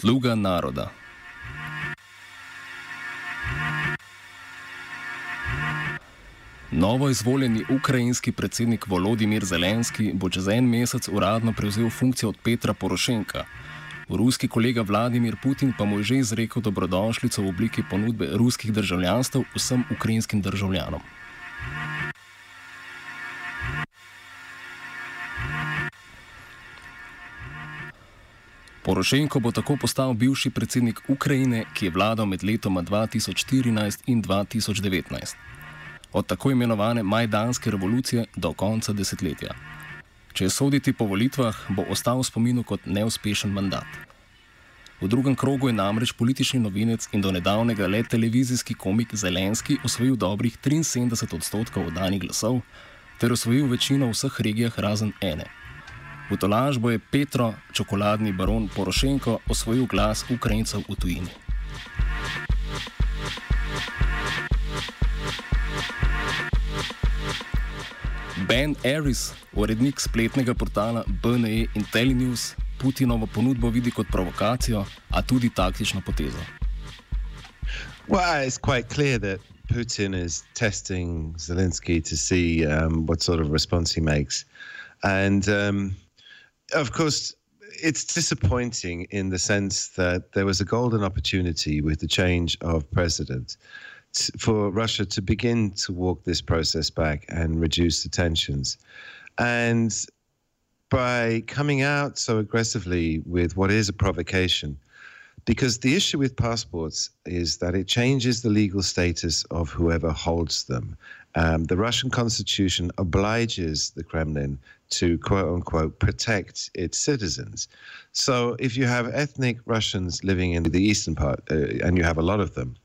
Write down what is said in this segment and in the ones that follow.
Sluga naroda. Novo izvoljeni ukrajinski predsednik Volodimir Zelenski bo čez en mesec uradno prevzel funkcijo od Petra Porošenka. Ruski kolega Vladimir Putin pa mu je že izrekel dobrodošlico v obliki ponudbe ruskih državljanstv vsem ukrajinskim državljanom. Porošenko bo tako postal bivši predsednik Ukrajine, ki je vladal med letoma 2014 in 2019. Od tako imenovane Majdanske revolucije do konca desetletja. Če soditi po volitvah, bo ostal v spominu kot neuspešen mandat. V drugem krogu je namreč politični novinec in do nedavnega le televizijski komik Zelenski osvojil dobrih 73 odstotkov oddanih glasov ter osvojil večino v vseh regijah razen ene. V tolažbo je Petro, čokoladni baron Porošenko, osvojil glas Ukrajincev v tujini. Ben Aris, urednik spletnega portala BNE IntelliNews, Putinovo ponudbo vidi kot provokacijo, a tudi taktično potezo. Well, it's quite clear that Putin is testing Zelensky to see um, what sort of response he makes. And um, of course, it's disappointing in the sense that there was a golden opportunity with the change of president for Russia to begin to walk this process back and reduce the tensions. And by coming out so aggressively with what is a provocation, because the issue with passports is that it changes the legal status of whoever holds them. Um, the Russian constitution obliges the Kremlin to quote unquote protect its citizens. So if you have ethnic Russians living in the eastern part, uh, and you have a lot of them,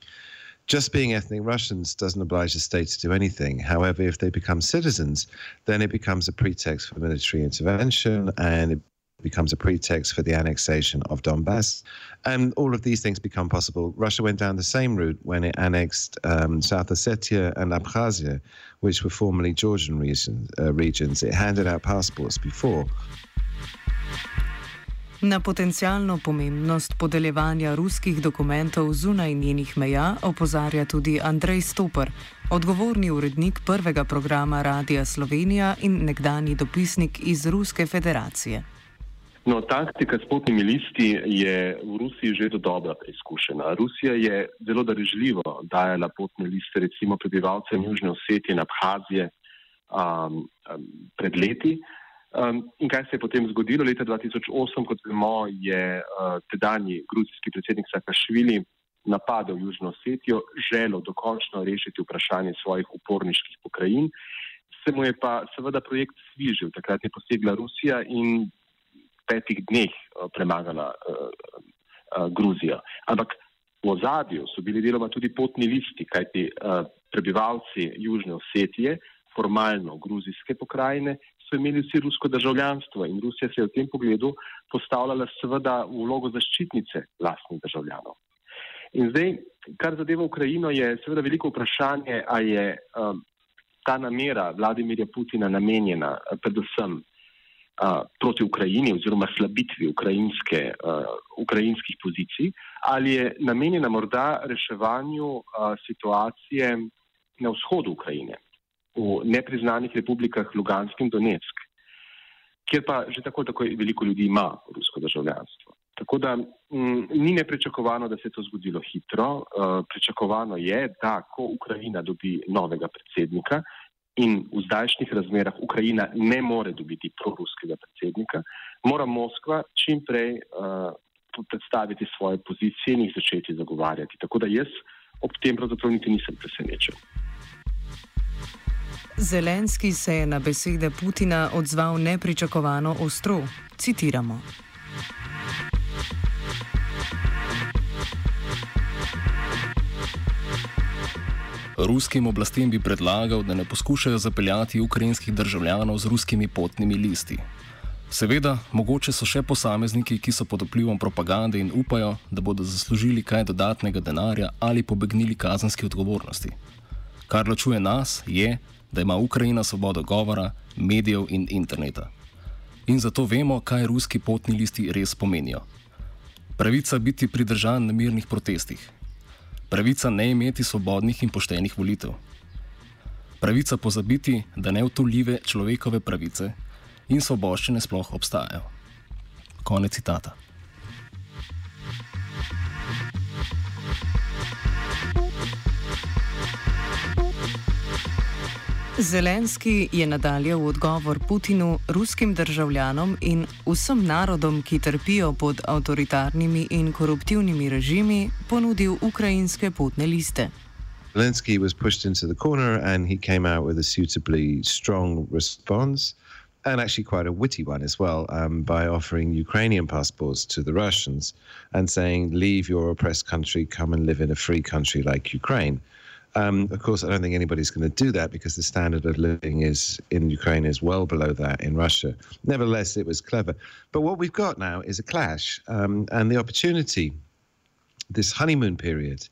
just being ethnic Russians doesn't oblige the state to do anything. However, if they become citizens, then it becomes a pretext for military intervention and it becomes a pretext for the annexation of Donbass. And all of these things become possible. Russia went down the same route when it annexed um, South Ossetia and Abkhazia, which were formerly Georgian regions, uh, regions. It handed out passports before. Na potencijalno pomembnost podeljevanja ruskih dokumentov zunaj njenih meja opozarja tudi Andrej Stoper, odgovorni urednik prvega programa Radia Slovenija in nekdani dopisnik iz Ruske federacije. No, taktika s potnimi listi je v Rusiji že do dobra preizkušena. Rusija je zelo darežljivo dajala potne liste recimo prebivalcem Južne Osetije in Abhazije um, um, pred leti. Um, in kaj se je potem zgodilo? Leta 2008, kot vemo, je uh, tedajni gruzijski predsednik Sakašvili napadel Južno Osetijo, želel dokončno rešiti vprašanje svojih uporniških pokrajin. Se mu je pa seveda projekt svižil, takrat je posegla Rusija in petih dneh uh, premagala uh, uh, Gruzijo. Ampak v ozadju so bili deloma tudi potni listi, kajti prebivalci Južne Osetije, formalno gruzijske pokrajine, so imeli vsi rusko državljanstvo in Rusija se je v tem pogledu postavljala seveda v vlogo zaščitnice lastnih državljanov. In zdaj, kar zadeva Ukrajino, je seveda veliko vprašanje, a je um, ta namera Vladimirja Putina namenjena predvsem proti Ukrajini oziroma slabitvi ukrajinske, uh, ukrajinskih pozicij, ali je namenjena morda reševanju uh, situacije na vzhodu Ukrajine, v nepriznanih republikah Lugansk in Donetsk, kjer pa že tako tako veliko ljudi ima rusko državljanstvo. Tako da m, ni nepričakovano, da se je to zgodilo hitro. Uh, pričakovano je, da ko Ukrajina dobi novega predsednika in v zdajšnjih razmerah Ukrajina ne more dobiti proruskega predsednika, mora Moskva čim prej uh, predstaviti svoje pozicije in jih začeti zagovarjati. Tako da jaz ob tem pravzaprav niti nisem presenečen. Zelenski se je na besede Putina odzval nepričakovano ostro. Citiramo. Ruskim oblastem bi predlagal, da ne poskušajo zapeljati ukrajinskih državljanov z ruskimi potnimi listi. Seveda, mogoče so še posamezniki, ki so pod vplivom propagande in upajo, da bodo zaslužili kaj dodatnega denarja ali pobegnili kazenski odgovornosti. Kar ločuje nas, je, da ima Ukrajina svobodo govora, medijev in interneta. In zato vemo, kaj ruski potni listi res pomenijo. Pravica biti pridržan na mirnih protestih, pravica ne imeti svobodnih in poštenih volitev, pravica pozabiti, da neutoljive človekove pravice in svoboščine sploh obstajajo. Konec citata. Zelenski je nadalje v odgovor Putinu, ruskim državljanom in vsem narodom, ki trpijo pod avtoritarnimi in koruptivnimi režimi, ponudil ukrajinske potne liste. Zelensky was pushed into the corner and he came out with a suitably strong response. And actually, quite a witty one as well, um, by offering Ukrainian passports to the Russians and saying, Leave your oppressed country, come and live in a free country like Ukraine. Um, of course, I don't think anybody's going to do that because the standard of living is in Ukraine is well below that in Russia. Nevertheless, it was clever. But what we've got now is a clash um, and the opportunity, this honeymoon period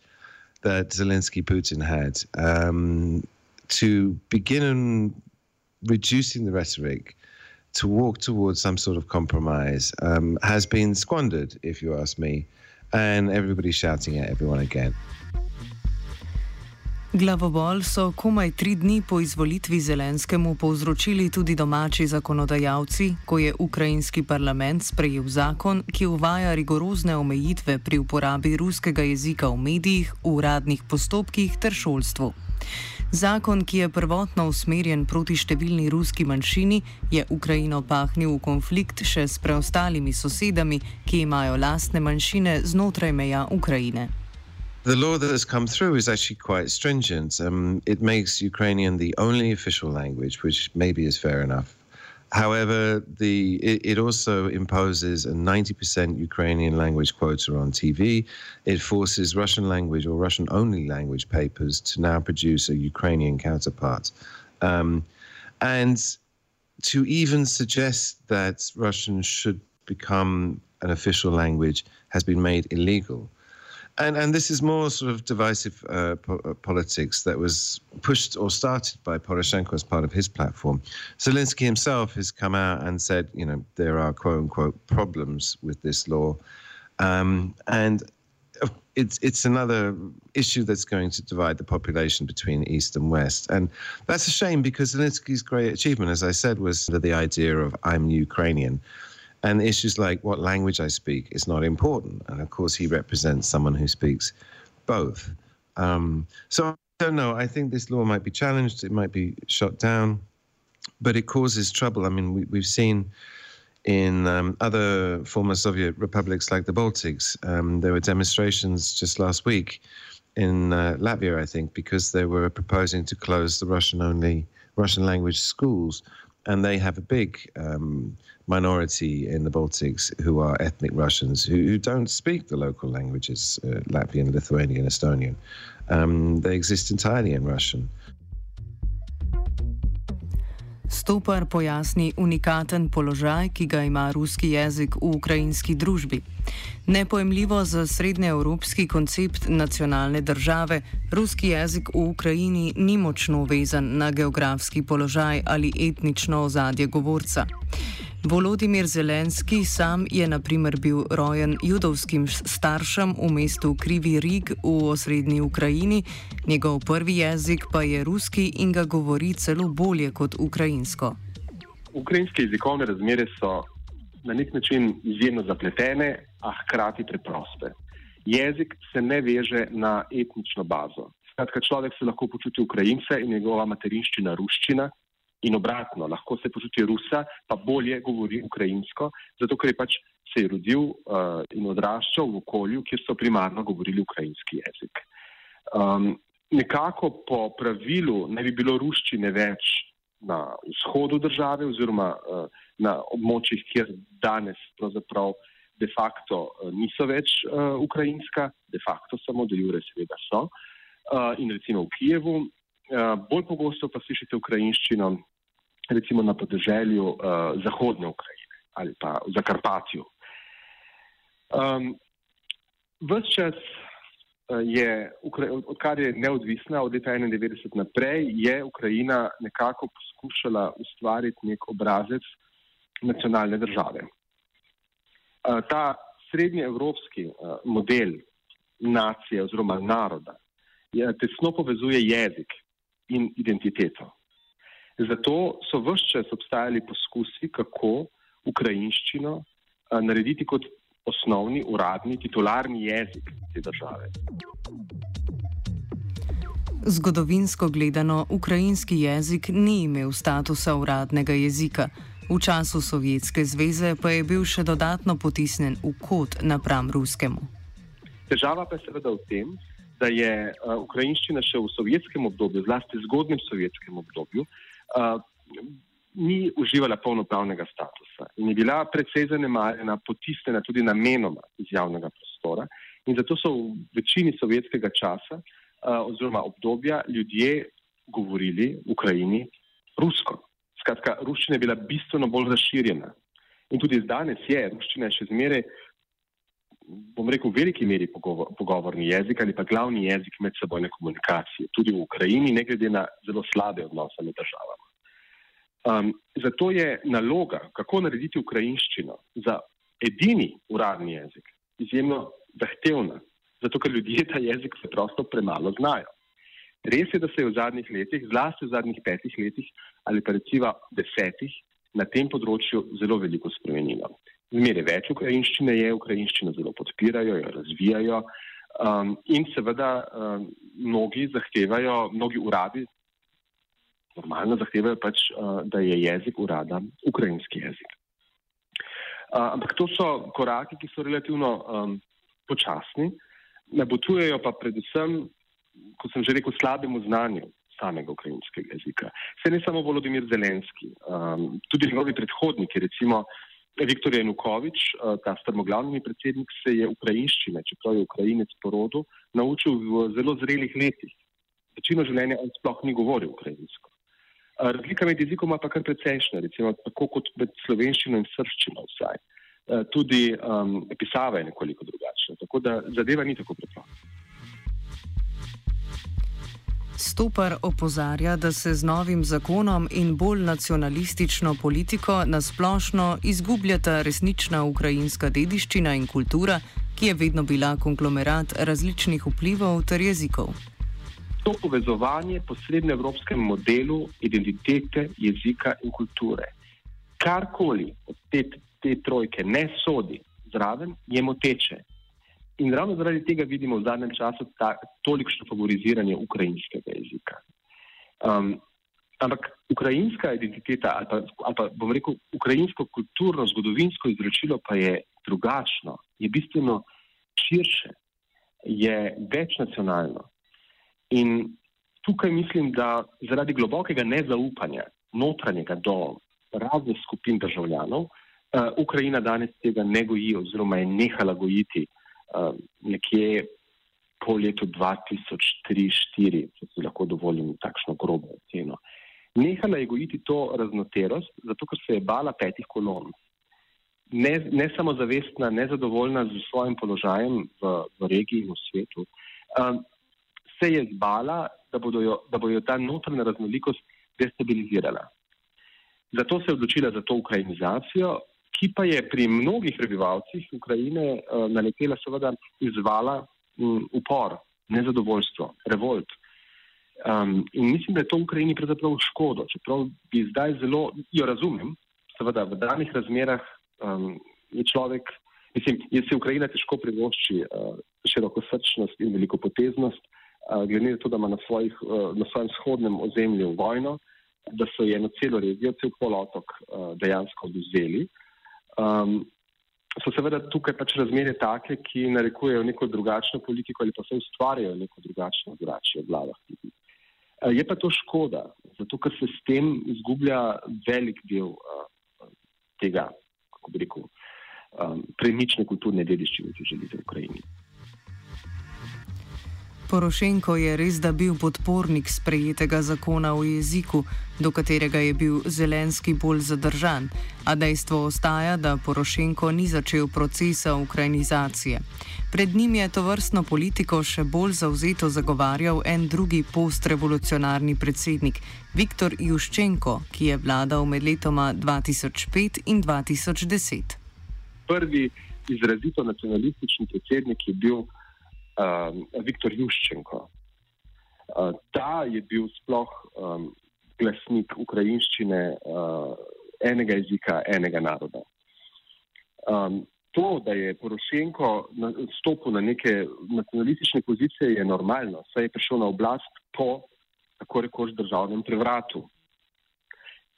that Zelensky Putin had, um, to begin reducing the rhetoric, to walk towards some sort of compromise, um, has been squandered, if you ask me. And everybody's shouting at everyone again. Glavobol so komaj tri dni po izvolitvi Zelenskemu povzročili tudi domači zakonodajalci, ko je ukrajinski parlament sprejel zakon, ki uvaja rigorozne omejitve pri uporabi ruskega jezika v medijih, v uradnih postopkih ter šolstvu. Zakon, ki je prvotno usmerjen proti številni ruski manjšini, je Ukrajino pahnil v konflikt še s preostalimi sosedami, ki imajo lastne manjšine znotraj meja Ukrajine. The law that has come through is actually quite stringent. Um, it makes Ukrainian the only official language, which maybe is fair enough. However, the it, it, also imposes a 90% Ukrainian language quota on TV. It forces Russian language or Russian only language papers to now produce a Ukrainian counterpart. Um, and to even suggest that Russian should become an official language has been made illegal. And and this is more sort of divisive uh, po- uh, politics that was pushed or started by Poroshenko as part of his platform. Zelensky himself has come out and said, you know, there are quote unquote problems with this law, um, and it's it's another issue that's going to divide the population between east and west, and that's a shame because Zelensky's great achievement, as I said, was the idea of "I'm Ukrainian." And issues like what language I speak is not important. And of course, he represents someone who speaks both. Um, so I don't know. I think this law might be challenged, it might be shot down, but it causes trouble. I mean, we, have seen in um, other former Soviet republics like the Baltics, um, there were demonstrations just last week in uh, Latvia, I think, because they were proposing to close the Russian only Russian language schools and they have a big um, minority in the Baltics who are ethnic Russians who, who don't speak the local languages, uh, Latvian, Lithuanian, Estonian. Um, they exist entirely in Russian. Stopar pojasni unikaten položaj, ki ga ima ruski jezik v ukrajinski družbi. Nepojemljivo za srednjeevropski koncept nacionalne države, ruski jezik v Ukrajini ni močno vezan na geografski položaj ali etnično ozadje govorca. Volodimir Zelenski sam je naprimer bil rojen judovskim staršem v mestu Krivi Rig v osrednji Ukrajini, njegov prvi jezik pa je ruski in ga govori celo bolje kot ukrajinsko. ukrajinske jezikovne razmere so na nek način izjemno zapletene, a hkrati preproste. Jezik se ne veže na etnično bazo. Skratka, človek se lahko počuti Ukrajince in njegova materinščina ruščina, in obratno, lahko se počuti Rusa, pa bolje govori ukrajinsko, zato ker je pač se je rodil uh, in odraščal v okolju, kjer so primarno govorili ukrajinski jezik. Um, nekako po pravilu ne bi bilo ruščine več na vzhodu države oziroma uh, na območjih, kjer danes pravzaprav de facto uh, niso več uh, ukrajinska, de facto samo, da jure seveda so. Uh, in recimo v Kijevu, bolj pogosto pa slišite ukrajinščino recimo na podeželju uh, zahodne Ukrajine ali pa v Zakarpatju, Um, ves čas uh, je, odkar je neodvisna od leta 1991 naprej, je Ukrajina nekako poskušala ustvariti nek obrazec nacionalne države. Uh, ta srednjeevropski uh, model nacije oziroma naroda je, tesno povezuje jezik in identiteto. Zato so vse čas obstajali poskusi, kako ukrajinščino uh, narediti kot osnovni, uradni, titularni jezik te države. Zgodovinsko gledano, ukrajinski jezik ni imel statusa uradnega jezika. V času Sovjetske zveze pa je bil še dodatno potisnen v kot napram ruskemu. Težava pa je seveda v tem, da je uh, ukrajinščina še v sovjetskem obdobju, zlasti zgodnjem sovjetskem obdobju, uh, ni uživala polnopravnega statusa in je bila predvsej zanemarjena, potisnjena tudi namenoma iz javnega prostora. In zato so v večini sovjetskega časa uh, oziroma obdobja ljudje govorili v Ukrajini rusko. Skratka, ruščina je bila bistveno bolj razširjena. In tudi danes je ruščina še zmeraj, bom rekel, v veliki meri pogovor, pogovorni jezik ali pa glavni jezik medsebojne komunikacije, tudi v Ukrajini, ne glede na zelo slabe odnose med državami. Um, zato je naloga, kako narediti ukrajinščino za edini uradni jezik, izjemno zahtevna, zato ker ljudje ta jezik preprosto premalo znajo. Res je, da se je v zadnjih letih, zlasti v zadnjih petih letih ali pa recimo desetih, na tem področju zelo veliko spremenilo. Zmeraj več ukrajinščine je, ukrajinščino zelo podpirajo, jo razvijajo um, in seveda um, mnogi zahtevajo, mnogi uradi normalno zahtevajo pač, uh, da je jezik urada ukrajinski jezik. Uh, ampak to so koraki, ki so relativno um, počasni, nabotujejo pa predvsem, kot sem že rekel, slabemu znanju samega ukrajinskega jezika. Se ne samo Volodimir Zelenski, um, tudi njegovi predhodniki, recimo Viktor Janukovič, uh, ta strmoglavni predsednik, se je ukrajinščine, čeprav je ukrajinec po rodu, naučil v zelo zrelih letih. Večino življenja on sploh ni govoril ukrajinsko. Razlika med jezikoma pa kar precejšnja, recimo tako kot med slovenščino in srščino vsaj. Tudi um, pisava je nekoliko drugačna, tako da zadeva ni tako preprosta. Stopar opozarja, da se z novim zakonom in bolj nacionalistično politiko nasplošno izgubljata resnična ukrajinska dediščina in kultura, ki je vedno bila konglomerat različnih vplivov ter jezikov to povezovanje po srednjeevropskem modelu identitete, jezika in kulture. Karkoli od te, te trojke ne sodi zraven, je moteče. In ravno zaradi tega vidimo v zadnjem času ta, tolikšno favoriziranje ukrajinskega jezika. Um, ampak ukrajinska identiteta, ali pa, ali pa bom rekel, ukrajinsko kulturno, zgodovinsko izročilo pa je drugačno, je bistveno širše, je večnacionalno. In tukaj mislim, da zaradi globokega nezaupanja notranjega do raznih skupin državljanov, uh, Ukrajina danes tega ne goji oziroma je nehala gojiti nekje po letu 2003-2004, če si lahko dovolim takšno grobo oceno. Nehala je gojiti to raznoterost, zato ker se je bala petih kolon. Ne, ne samo zavestna, nezadovoljna z svojim položajem v, v regiji in v svetu. Um, se je zbala, da, jo, da bo jo ta notranja raznolikost destabilizirala. Zato se je odločila za to ukrajinizacijo, ki pa je pri mnogih prebivalcih Ukrajine uh, naletela seveda izvala um, upor, nezadovoljstvo, revolt. Um, in mislim, da je to v Ukrajini pravzaprav škodo, čeprav bi zdaj zelo, jo razumem, seveda v danih razmerah um, je človek, mislim, je se Ukrajina težko privošči uh, široko srčnost in veliko poteznost, uh, glede na to, da ima na, svojih, uh, na svojem shodnem ozemlju vojno, da so je na celo regijo, cel polotok uh, dejansko oduzeli. Um, so seveda tukaj pač razmere take, ki narekujejo neko drugačno politiko ali pa se ustvarjajo neko drugačno drugače v glavah ljudi. Uh, je pa to škoda, zato ker se s tem izgublja velik del uh, tega, kako bi rekel, um, premične kulturne dediščine, ki želite v Ukrajini. Porošenko je res da bil podpornik sprejetega zakona o jeziku, do katerega je bil Zelenski bolj zadržan, a dejstvo ostaja, da Porošenko ni začel procesa ukrajinizacije. Pred njim je to vrstno politiko še bolj zauzeto zagovarjal en drugi postrevolucionarni predsednik, Viktor Juščenko, ki je vladal med letoma 2005 in 2010. Prvi izrazito nacionalistični predsednik je bil um, Viktor Juščenko. Uh, ta je bil sploh um, glasnik ukrajinščine uh, enega jezika, enega naroda. Um, to, da je Porošenko stopil na neke nacionalistične pozicije, je normalno, saj je prišel na oblast po tako rekoč državnem prevratu.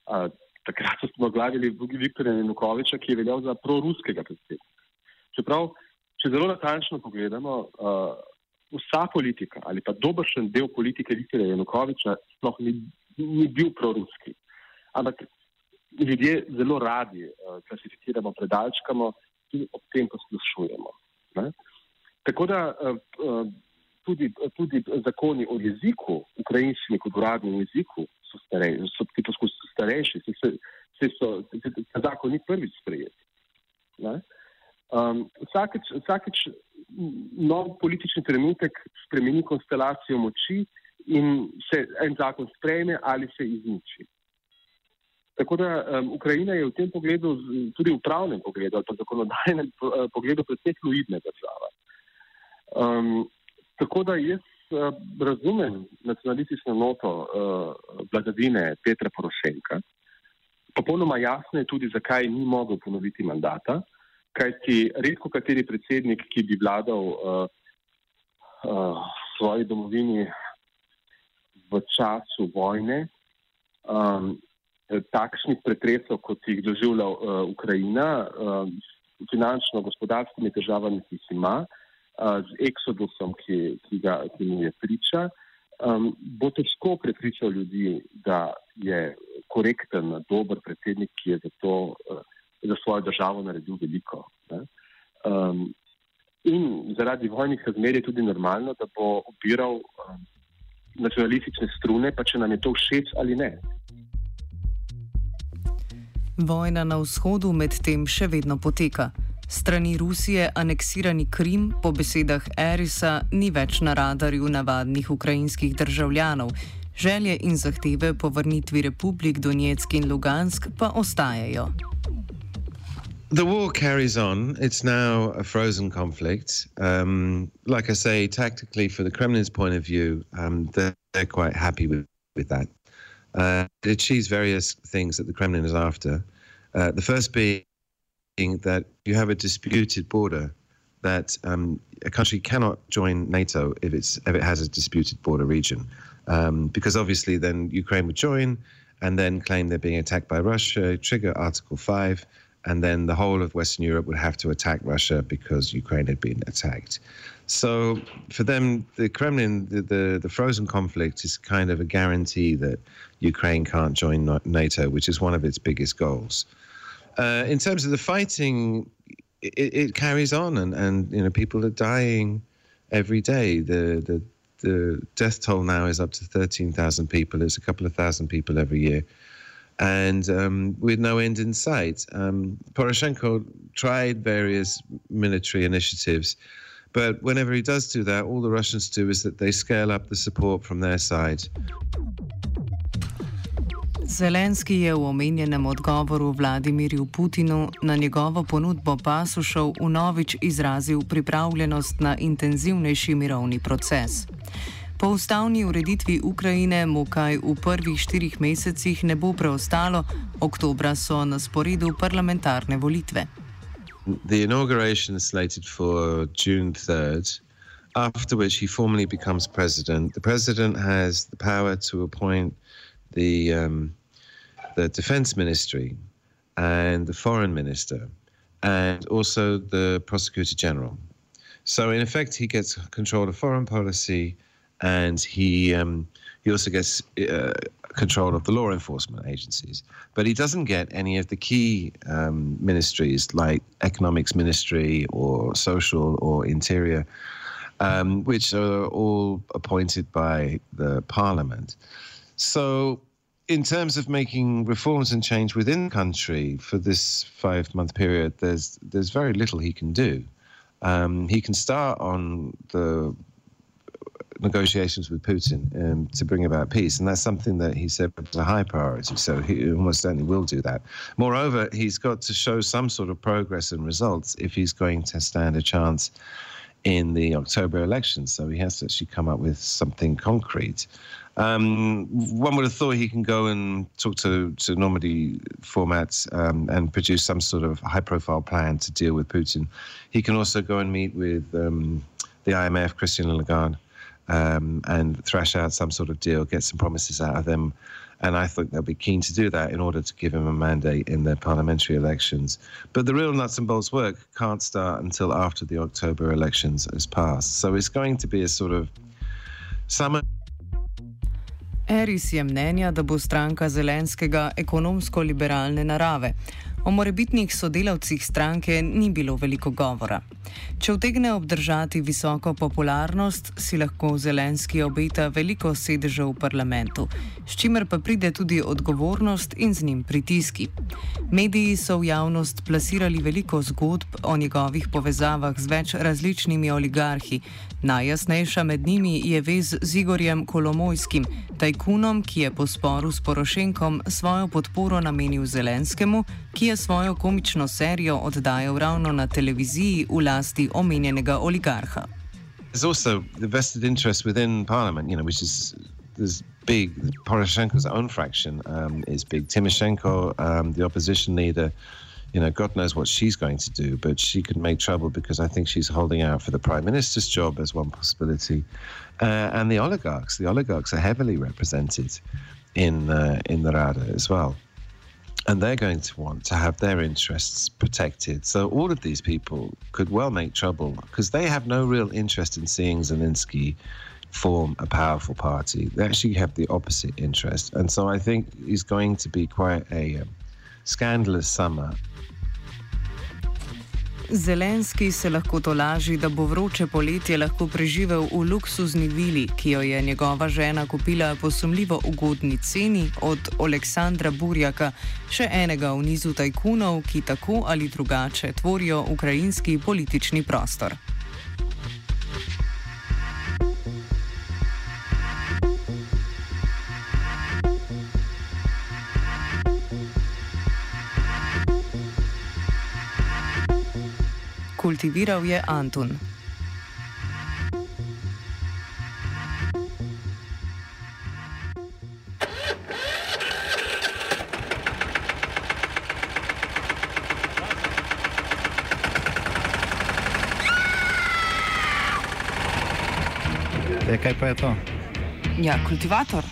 Uh, takrat smo gledali Viktorja Janukoviča, ki je veljal za proruskega predsednika. Čeprav če zelo natančno pogledamo, uh, vsa politika ali pa dobršen del politike Viktorja Janukoviča sploh ni, ni bil proruski. Ampak ljudje zelo radi uh, klasificiramo, predalčkamo in ob tem poslušujemo. Ne? Tako da uh, tudi, tudi zakoni o jeziku, ukrajinščini kot uradnem jeziku, so, starej, so ti poskusi starejši, se, se, se so, ta zakon ni prvič sprejet. Ne? Um, vsakeč, vsakeč nov politični trenutek spremeni konstelacijo moči in se en zakon sprejme ali se izniči. Tako da um, Ukrajina je v tem pogledu, tudi v pravnem pogledu, ali pa zakonodajnem uh, pogledu, predvsej fluidna država. Um, tako da jaz uh, razumem nacionalistično noto uh, vladavine Petra Porošenka. Popolnoma jasno je tudi, zakaj ni mogel ponoviti mandata kajti redko kateri predsednik, ki bi vladal uh, uh, svoji domovini v času vojne, um, takšnih pretresov, kot jih doživlja uh, Ukrajina, uh, finančno, gospodarskimi težavami, ki jih ima, uh, z eksodusom, ki, ki, ga, ki mu je priča, um, bo težko prepričal ljudi, da je korekten, dober predsednik, ki je za to. Uh, za svojo državo naredil veliko. Um, in zaradi vojnih razmer je tudi normalno, da bo opiral um, nacionalistične strune, pa če nam je to všeč ali ne. Vojna na vzhodu medtem še vedno poteka. Strani Rusije aneksirani Krim po besedah Erisa ni več na radarju navadnih ukrajinskih državljanov. Želje in zahteve po vrnitvi republik Donetsk in Lugansk pa ostajajo. The war carries on. It's now a frozen conflict. Um, like I say, tactically, for the Kremlin's point of view, um, they're, they're, quite happy with, with that. Uh, it achieves various things that the Kremlin is after. Uh, the first being that you have a disputed border, that um, a country cannot join NATO if, it's, if it has a disputed border region. Um, because obviously, then Ukraine would join and then claim they're being attacked by Russia, trigger Article 5 and then the whole of Western Europe would have to attack Russia because Ukraine had been attacked. So for them, the Kremlin, the, the, the, frozen conflict is kind of a guarantee that Ukraine can't join NATO, which is one of its biggest goals. Uh, in terms of the fighting, it, it, carries on, and, and you know people are dying every day. The the the death toll now is up to thirteen thousand people. It's a couple of thousand people every year and um, with no end in sight. Um, Poroshenko tried various military initiatives, but whenever he does do that, all the Russians do is that they scale up the support from their side. Zelenski je v omenjenem odgovoru Vladimirju Putinu na njegovo ponudbo pasušov vnovič izrazil pripravljenost na intenzivnejši mirovni proces. Po ustavni ureditvi Ukrajine mu kaj v prvih štirih mesecih ne bo preostalo, oktobra so na sporedu parlamentarne volitve. The inauguration is slated for June 3rd, after which he formally becomes president. The president has the power to appoint the um, the defense ministry and the foreign minister, and also the prosecutor general. So, in effect, he gets control of foreign policy, and he um, he also gets uh, control of the law enforcement agencies. But he doesn't get any of the key um, ministries like economics ministry or social or interior, um, which are all appointed by the parliament. So, in terms of making reforms and change within the country for this five-month period, there's there's very little he can do. Um, he can start on the negotiations with Putin um, to bring about peace, and that's something that he said was a high priority. So he almost certainly will do that. Moreover, he's got to show some sort of progress and results if he's going to stand a chance in the October elections. So he has to actually come up with something concrete. Um, one would have thought he can go and talk to, to Normandy formats um, and produce some sort of high profile plan to deal with Putin. He can also go and meet with um, the IMF, Christian Lagarde, um, and thrash out some sort of deal, get some promises out of them. And I think they'll be keen to do that in order to give him a mandate in the parliamentary elections. But the real nuts and bolts work can't start until after the October elections has passed. So it's going to be a sort of summer. Eris je mnenja, da bo stranka Zelenskega ekonomsko-liberalne narave. O morebitnih sodelavcih stranke ni bilo veliko govora. Če vtegne obdržati visoko popularnost, si lahko Zelenski obeta veliko sedežev v parlamentu, s čimer pa pride tudi odgovornost in z njim pritiski. Mediji so v javnost plasirali veliko zgodb o njegovih povezavah z več različnimi oligarhi. Najjasnejša med njimi je vez z Igorjem Kolomojskim, tajkunom, ki je po sporu s Porošenkom svojo podporo namenil Zelenskemu, ki je svojo komično serijo oddajal ravno na televiziji v lasti omenjenega oligarha. There's also the vested interest within Parliament, you know, which is there's big. Poroshenko's own fraction um, is big. Timoshenko, um, the opposition leader, you know, God knows what she's going to do, but she could make trouble because I think she's holding out for the prime minister's job as one possibility. Uh, and the oligarchs, the oligarchs are heavily represented in uh, in the Rada as well and they're going to want to have their interests protected. So all of these people could well make trouble because they have no real interest in seeing Zelensky form a powerful party. They actually have the opposite interest, and so I think he's going to be quite a um, scandalous summer. Zelenski se lahko tolaži, da bo vroče poletje lahko preživel v luksuzni vili, ki jo je njegova žena kupila po sumljivo ugodni ceni od Aleksandra Burjaka, še enega v nizu tajkunov, ki tako ali drugače tvorijo ukrajinski politični prostor. Kultiviral je Antun. E, kaj pa je to? Ja, kultivator.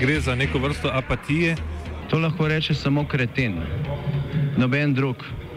Gre za neko vrsto apatije. To lahko reče samo kreten, noben drug.